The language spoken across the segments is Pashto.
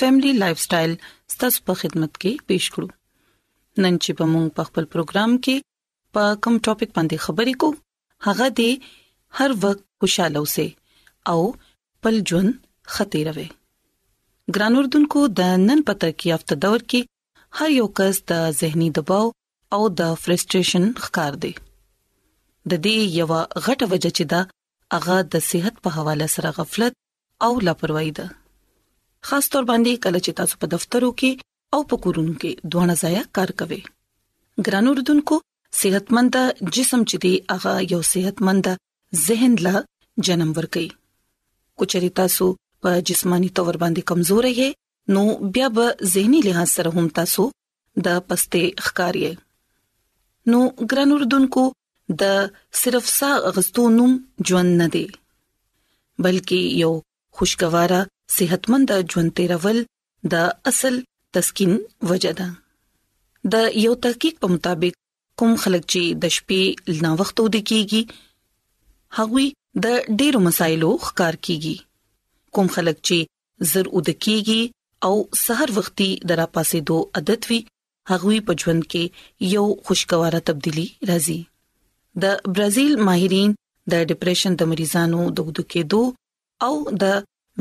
فیملی لایف سټایل ستاسو په خدمت کې پېښ کړو نن چې په مونږ په خپل پروګرام کې په کوم ټاپک باندې خبرې کو هغه دی هر وخت خوشاله اوسئ او خپل ژوند ختیروي ګران اردوونکو د نن په ترقی یافته دور کې هر یو کس د زهنی دباو او د فرستریشن ښکار دی د دې یو غټه وجه چې دا هغه د صحت په حواله سره غفلت او لاپروايي ده خاص تور باندې کله چې تاسو په دفترو کې او په کورونو کې دوه ځایه کار کوي ګران اردوونکو صحتمند جسم چې دی هغه یو صحتمند ذهن لا جنم ورکي کچري تاسو په جسمانی تور باندې کمزور یې نو بیا به زهنی لحاظ سره هم تاسو د پسته ښکار یې نو ګران اردوونکو د صرف سا غستو نوم ژوند نه دی بلکې یو خوشګواره صحتمند ژوند تیرول د اصل تسکین وجه ده د یو تحقیق په مطابق کوم خلک چې د شپې لنا وخت ودی کیږي هغوی د ډیرو مسایلو ښکار کیږي کوم خلک چې زر اوده کیږي او سحر وختي دراپاسې دو عادت وي هغوی په ژوند کې یو خوشګواره تبدیلی راځي د برازیل ماهرین د ډیپریشن د مریضانو د ودو کېدو او د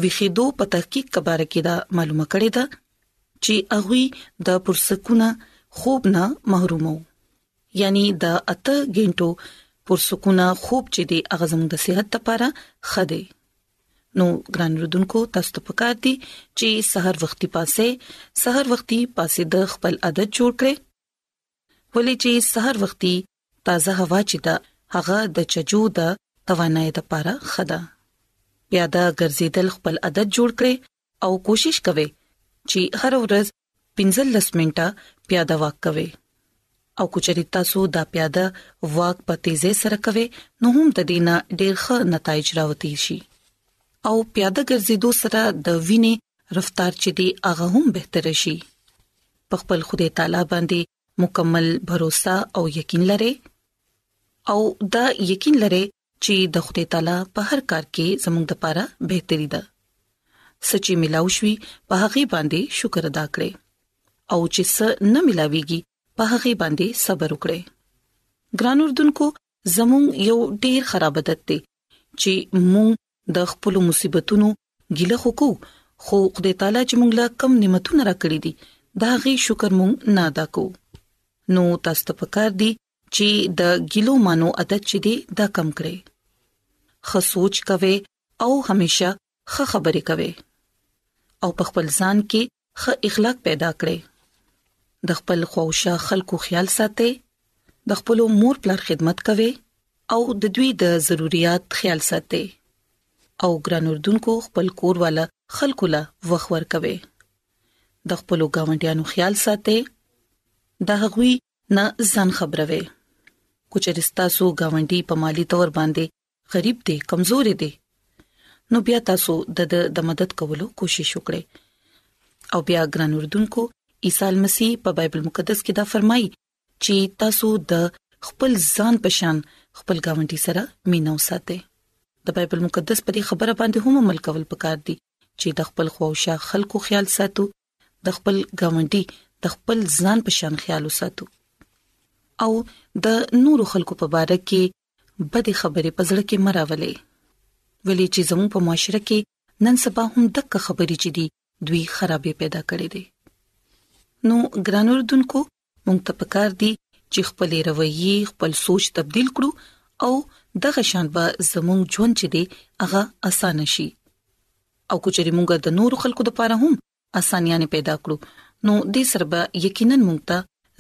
ویخېدو په تحقیق کباره کې دا معلومه کړې ده چې هغوی د پرسکونه خوب نه محرومو یعنی د اته غنټو پرسکونه خوب چې د اغزم د صحت لپاره خده نو ګران رودونکو تاسو ته پکار دي چې سحر وختي پاسه سحر وختي پاسه د خپل عادت جوړ کړئ ولې چې سحر وختي تازه هوا چې دا هغه د چجو د توانای د پاره خدا پیاده ګرځیدل خپل عادت جوړ کړئ او کوشش کوئ چې هر ورځ 15 منټه پیاده واک کوي او کچري تاسو دا پیاده واک په تیزه سره کوي نو هم د دینه ډیر ښه نتایج راوتی شي او پیاده ګرځېدو سره د وینې رفتار چې دی هغه هم بهتر شي په خپل خدای تعالی باندې مکمل باور او یقین لرئ او دا یقین لرئ چې د خدای تعالی په هر کار کې زموږ د پاره بهتري ده سچې ملاو شوي په هغه باندې شکر ادا کړئ او چې څه نه ملاويږي په هغه باندې صبر وکړئ ګران اردوونکو زموږ یو ډیر خراب عادت دی چې موږ د خپل مصیبتونو ګیله خو کو خو خدای تعالی چې مونږ لا کم نعمتونه راکړي دي دا غي شکر مونږ نه ادا کو نو تاسو ته پکار دي چې د ګیلو مانو عادت چې دی دا کم کړئ خه سوچ کوي او همیشه خه خبرې کوي او په خپل ځان کې ښه اخلاق پیدا کړئ، د خپل خواوشا خلکو خیال ساتئ، د خپل مور پلار خدمت کوئ او د دوی د ضرورت خیال ساتئ او ګران اردوونکو خپل کور والا خلکو لا وخت ورکوي د خپل گاونډیانو خیال ساتئ د هغوی نه ځان خبروي کوچرستا سو گاونډي په مالی تور باندې غریب دی کمزوري دی نو بیا تاسو د د مدد کولو کوشش وکړئ او بیا ګران اردوونکو عیسی مسیح په بایبل مقدس کې دا فرمایي چې تاسو د خپل ځان پشان خپل گاونډي سره مینو ساتئ د بایبل مقدس په دې خبره باندې هم عمل کول پکار دي چې د خپل خوښه خلکو خیال ساتو د خپل گاونډي د خپل ځان پشان خیال وساتو او د نورو خلکو په اړه کې بدې خبرې په زړه کې مه راولئ، ولې چې زموږ په معاشره کې نن سبا هم دغه خبرې چې دي دوی خرابې پیدا کړې دي. نو ګران اردوونکو مونږ ته پکار دي چې خپل رویي خپل سوچ تبدیل کړو او دغه شان به زموږ ژوند چې دی هغه اسانه شي او کچري مونږ د نور خلکو لپاره هم اسانیانې پیدا کړو نو دې سره به یقینا موږ ته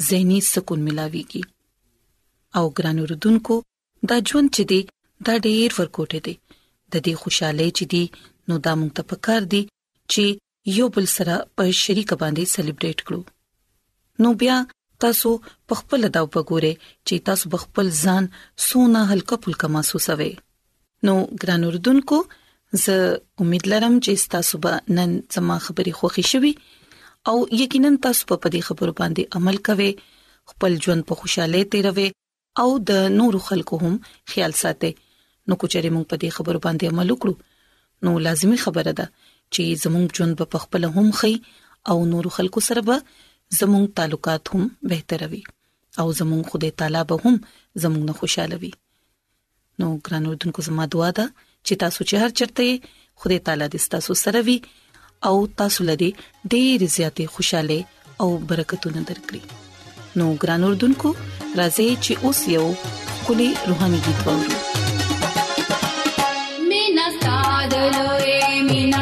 زهنی سکون ملاويږي او ګران وردونکو دا ژوند چې دی دا ډیر ورکوټه دی د دې خوشاله چې دی نو دا موږ ته پکار دی چې یو بل سره په شریک باندې سلیبریټ کړو نو بیا تاسو په خپل دا وګوره چې تاسو خپل ځان سونه هلکه پلکه محسوسوي نو ګران اوردونکو زه امید لرم چې تاسو به نن زما خبري خوښی شوي او یقینا تاسو په دې خبرو باندې عمل کوئ خپل ژوند په خوشاله تیروي او د نورو خلکو هم خیال ساتي نو کوچري مونږ په دې خبرو باندې عمل وکړو نو لازمی خبره ده چې زموږ ژوند په خپل هم خي او نورو خلکو سره به زموږ تعلقات هم بهتروي او زموږ خدای تعالی به هم زموږ نه خوشاله وي نو ګران اردوونکو زما دعا ده چې تاسو چې هر چرته یې خدای تعالی دې تاسو سره وي او تاسو لري ډېر زیاتې خوشاله او برکتونه درکړي نو ګران اردوونکو راځي چې اوس یو کلی روحاني गीत وورو مینا ستاد لوی مینا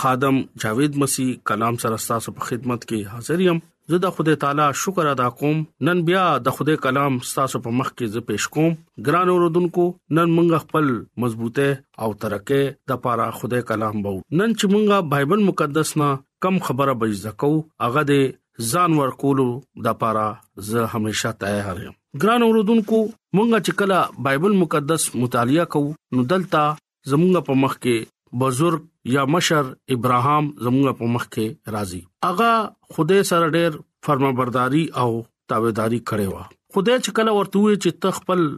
خادم جاوید مسیح کلام سره تاسو په خدمت کې حاضر یم زه د خدای تعالی شکر ادا کوم نن بیا د خدای کلام تاسو په مخ کې زه پېښ کوم ګران اوردونکو نن موږ خپل مضبوطه او ترقه د پاره خدای کلام بو نن چې موږ بایبل مقدس نه کم خبره به زکو هغه د ځان ور کولو د پاره زه همیشه تیار یم ګران اوردونکو مونږه چې کله بایبل مقدس مطالعه کوو نو دلته زمونږ په مخ کې بزرګ یا مشر ابراهام زمونږ په مخ کې راضي هغه خوده سره ډېر فرمانبرداري او تابعداري کړې و خوده چې کله ورته وی چې ته خپل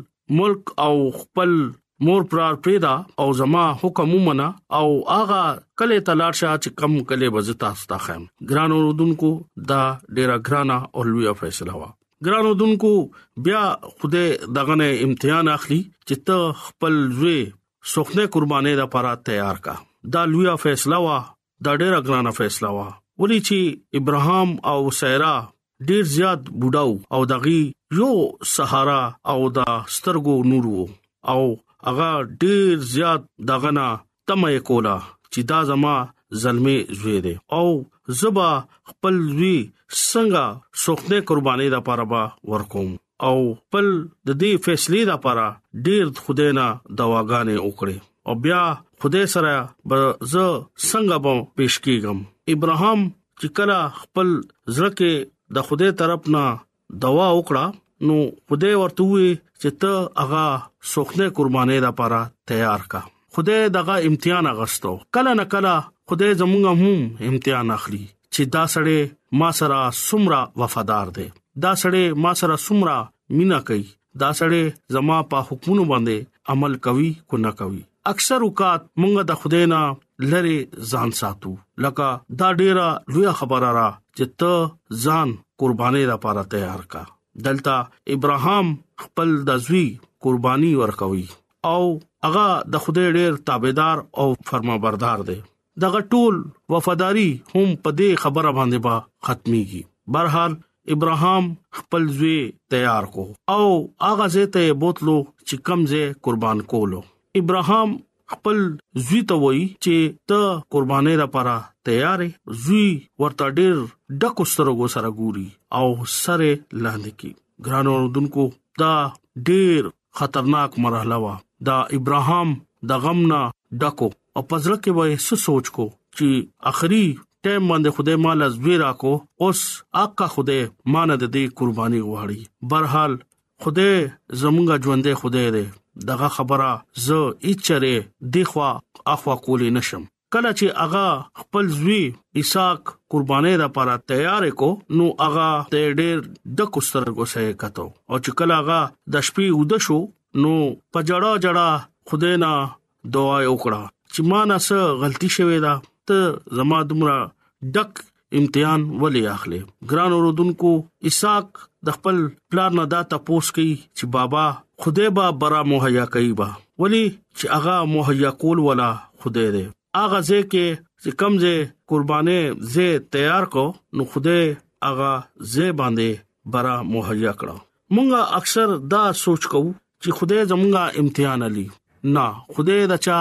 ملک او خپل مور پرار پیدا او زما حکم ومنه او هغه کله تلار شاه چې کم کله بزتا ستا خیم ګران اوردونکو دا ډیره ګرانه او لوی فیصله وا ګران اودونکو بیا خدای دغه نه امتحان اخلي چې ته خپل زوی سخنه قربانې د پاره تیار کا دا لوی فیصله وا دا ډیره ګرانه فیصله وا ولې چې ابراهام او سیرا ډیر زیات بډاو او دغي یو سهارا او دا سترګو نور وو او هغه ډیر زیات دغنا تمه یې کوله چې دا زما زلمی زوی دی او زبا خپل وی څنګه سوخنه قرباني د پاره با ورکوم او خپل د دې فیصله د پاره ډیر خدای نه دواګانې وکړي او بیا خدای سره به زه څنګه به پیش کیږم ابراهام چې کله خپل زړه کې د خدای طرف نه دوا وکړه نو خدای ورته وی چې ته هغه سوخنه قربانې را پاره تیار کا خدای دغه امتحان اغستو کله نه کله خدای زمونږ هم امتحان اخلي چې دا سړی ما سره سمرا وفادار دی دا سړی ما سره سمرا مینا کوي دا سړی زما په حکمونو باندې عمل کوي کو نه کوي اکثر اوقات مونږ د خدای نه لری ځان ساتو لکه دا ډیره لوی خبره را چې ته ځان قرباني را پاره تیار کا دلته ابراهام خپل د زوی قرباني ورکوي او هغه د خدای ډیر تابعدار او فرمانبردار دی دغه ټول وفاداری هم په دې خبره باندې با ختميږي برحال ابراهام خپل زوی تیار کو او هغه زه ته بوتلو چې کمزه قربان کولو ابراهام خپل زوی ته وای چې ته قربانې را پاره تیارې زوی ورته ډیر ډکو سترګو سره ګوري او سره لاندې کی ګرانو دونکو دا ډیر خطرناک مرحله وا دا ابراهام د غم نه ډکو او پزړه کې وای څه سوچ کو چې اخري ټیم باندې خدای مال از ویرا کو اوس اقا خدای مان د دې قرباني غواړي برحال خدای زمونږه ژوندې خدای دې دغه خبره زه اچره دی خو اخوا کولې نشم کله چې هغه خپل زوی اسحاق قربانې را پاره تیار کو نو هغه ته ډېر د کوسترګو سره کتو او چې کله هغه د شپې ود شو نو په جړه جړه خدای نه دعا وکړه چې ما نه څه غلطي شوې ده ته زما دمرا ډک امتحان ولې اخلي ګران اوردونکو اسحاق د خپل پلار نه دا تپوس کوي چې بابا خدای به برا مهیا کوي با ولی چې هغه مهیا کول ولا خدای دې هغه ځکه چې کمزه قربانې زه تیار کو نو خدای هغه زه باندې برا مهیا کړو مونږه اکثر دا سوچ کوو چې خدای زمونږه امتحان علي نه خدای دا چا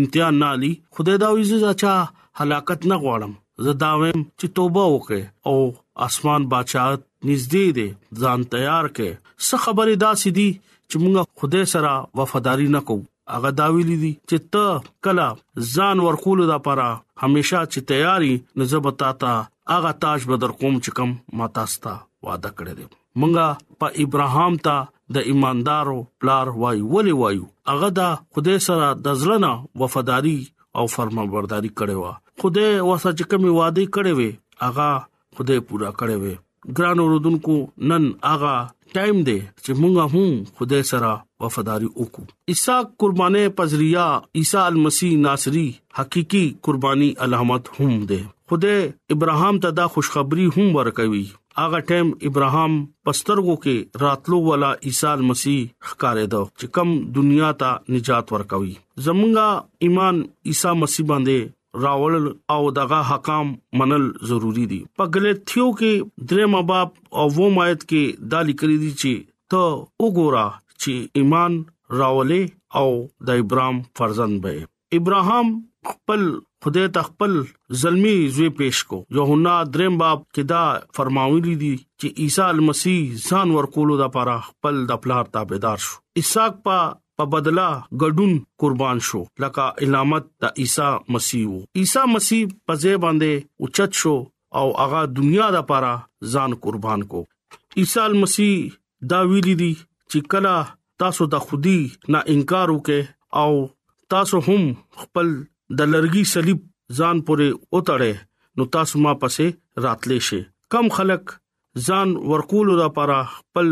امتحان نه علي خدای دا ویزه دا چا هلاکت نه غواړم زه دا ویم چې توبه وکړه او اسمان بادشاہت نږدې دی ځان تیار کړي څه خبره دا سدي چې موږ خدای سره وفاداری نه کوو هغه دا ویلي دي چې ته کله ځان ورکول د لپاره همیشه چې تیاری نزه بتا تا هغه تاج بدر کوم چې کم ما تاسو ته وعده کړی دی مونږه په ابراهام ته د ایماندارو پلار وای ولې وایو هغه دا خدای سره د ځلنا وفاداری او فرمانبرداري کړې و خدای وسه چې کومي وعده کړې وي هغه خدای پورا کړی وي ګران اوردونکو نن اغا ټایم دی چې مونږه هم خدای سره وفاداری وکړو عیسی قربانه پزریا عیسی المسی ناصری حقيقي قرباني علامت هم ده خدای ابراهام ته دا خوشخبری هم ورکوي هغه ټیم ابراهام پسترګو کې راتلو والا عیسی مسیح ښکارې دو چې کم دنیا ته نجات ورکوي زمونږه ایمان عیسی مسیح باندې راول او دغه حکام منل ضروری دي په غلطیو کې درې مباب او و مایت کې دالی کړی دي چې ته وګوره چې ایمان راولې او د ابراهام فرزند به ابراهام خپل خدای ته خپل زلمی زوی پیش کو یوحنا دریم باب کې دا فرماولی دي چې عیسی المسیح ځان ورکولو لپاره خپل د پلار تابعدار شو اسحاق په په بدله ګډون قربان شو لکه علامت د عیسی مسیح وو عیسی مسیح په ځای باندې اوچت شو او هغه دنیا د پاره ځان قربان کو عیسی مسیح دا ویلي دي چې کله تاسو د خودي نه انکار وکې او تاسو هم خپل د لرګي صلیب ځان پورې اوتړې نو تاسو ما پسې راتلې شي کم خلک ځان ورکول لپاره خپل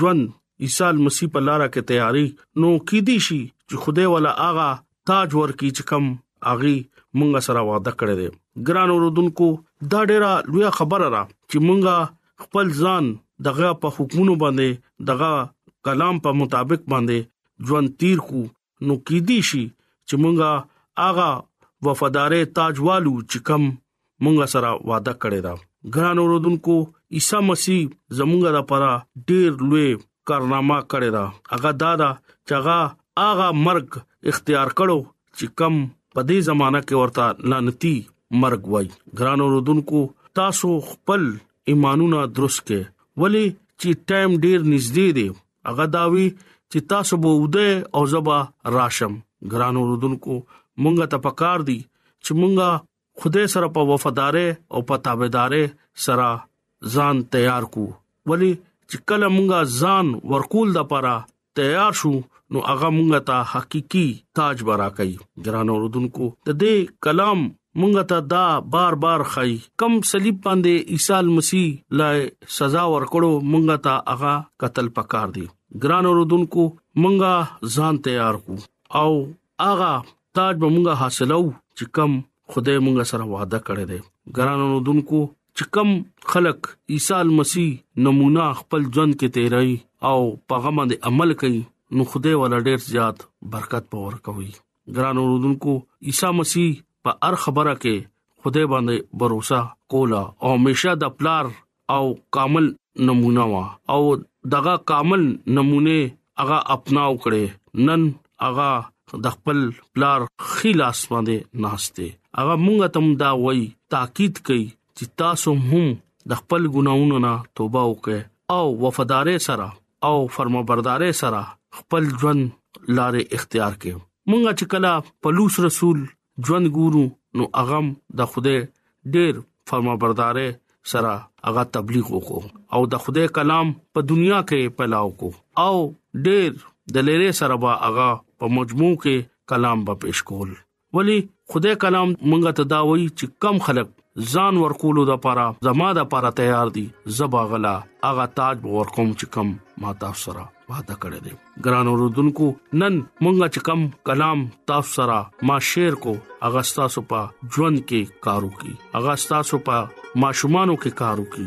ژوند عیسی مسیح په لار کې تیاری نو کې دي شي چې خدای ولا آغا تاج ورکی چې کم اغي مونږه سره وعده کړی دی ګران اوردونکو دا ډیره لوی خبره را چې مونږه خپل ځان دغه په حکمونو باندې دغه کلام په مطابق باندې ژوند تیر کو نو کې دي شي چې مونږه اغا وفادارې تاجوالو چې کم مونږه سره وعده کړی دا ګران اوردونکو عیسی مسیح زمونږه لپاره ډیر لوی کارنامه کړی دا هغه دا دا چې هغه اغا مرګ اختیار کړو چې کم په دې زمانہ کې ورته لعنتی مرګ وای ګران اوردونکو تاسو خپل ایمانونه درست کې ولی چې ټایم ډیر نږدې دی هغه داوی چې تاسو به وده او زبا راشم ګران اوردونکو مونږه ته پکار دي چې مونږه خدای سره په وفادارې او په تابعدارې سره ځان تیار کو ولی چې کله مونږه ځان ورکول د پاره تیار شو نو هغه مونږه ته حقيقي تاج برا کوي ګران اوردونکو د دې کلام مونږ ته دا بار بار خای کم صلیب باندې عیسی مسیح لای سزا ورکړو مونږ ته هغه قتل پکار دی ګران اوردونکو مونږه ځان تیار کو او هغه تاج به مونږه حاصلو چې کم خدای مونږ سره وعده کړی دی ګران اوردونکو چې کم خلک عیسی مسیح نمونه خپل ژوند کې تیرای او پیغام باندې عمل کوي نو خدای ولا ډیر زیات برکت پور کوي ګران اوردونکو عیسی مسیح په هر خبره کې خدای باندې باور کولا او همیشه د پلار او کامل نمونه وا او دغه کامل نمونه هغه اپناو کړي نن هغه د خپل پلار خلاص باندې ناشته هغه مونږ ته دا وای تاکید کوي چې تاسو هم د خپل ګناونو نه توبه وکړئ او وفادارۍ سره او فرمانبردارۍ سره خپل ژوند لارې اختیار کړئ مونږه چې کله پلوص رسول ژوند ګورو نو اغم د خوده ډېر فرمانبردارۍ سره هغه تبلیغ وکړو او د خوده کلام په دنیا کې پلاو کو او ډېر د لری سره با هغه په مجموع کې کلام به پیش کول ولی خدای کلام مونږ ته دا وایي چې کم خلک ځان ورکولو د پاره زما د پاره تیار دي زبا غلا اغه تاج باور کوم چې کم ما تاسو سره وعده کړی دی ګران اوردونکو نن مونږه چې کم کلام تاسو سره ما شیر کو اغه تاسو په ژوند کې کارو کی اغه تاسو په ماشومانو کې کارو کی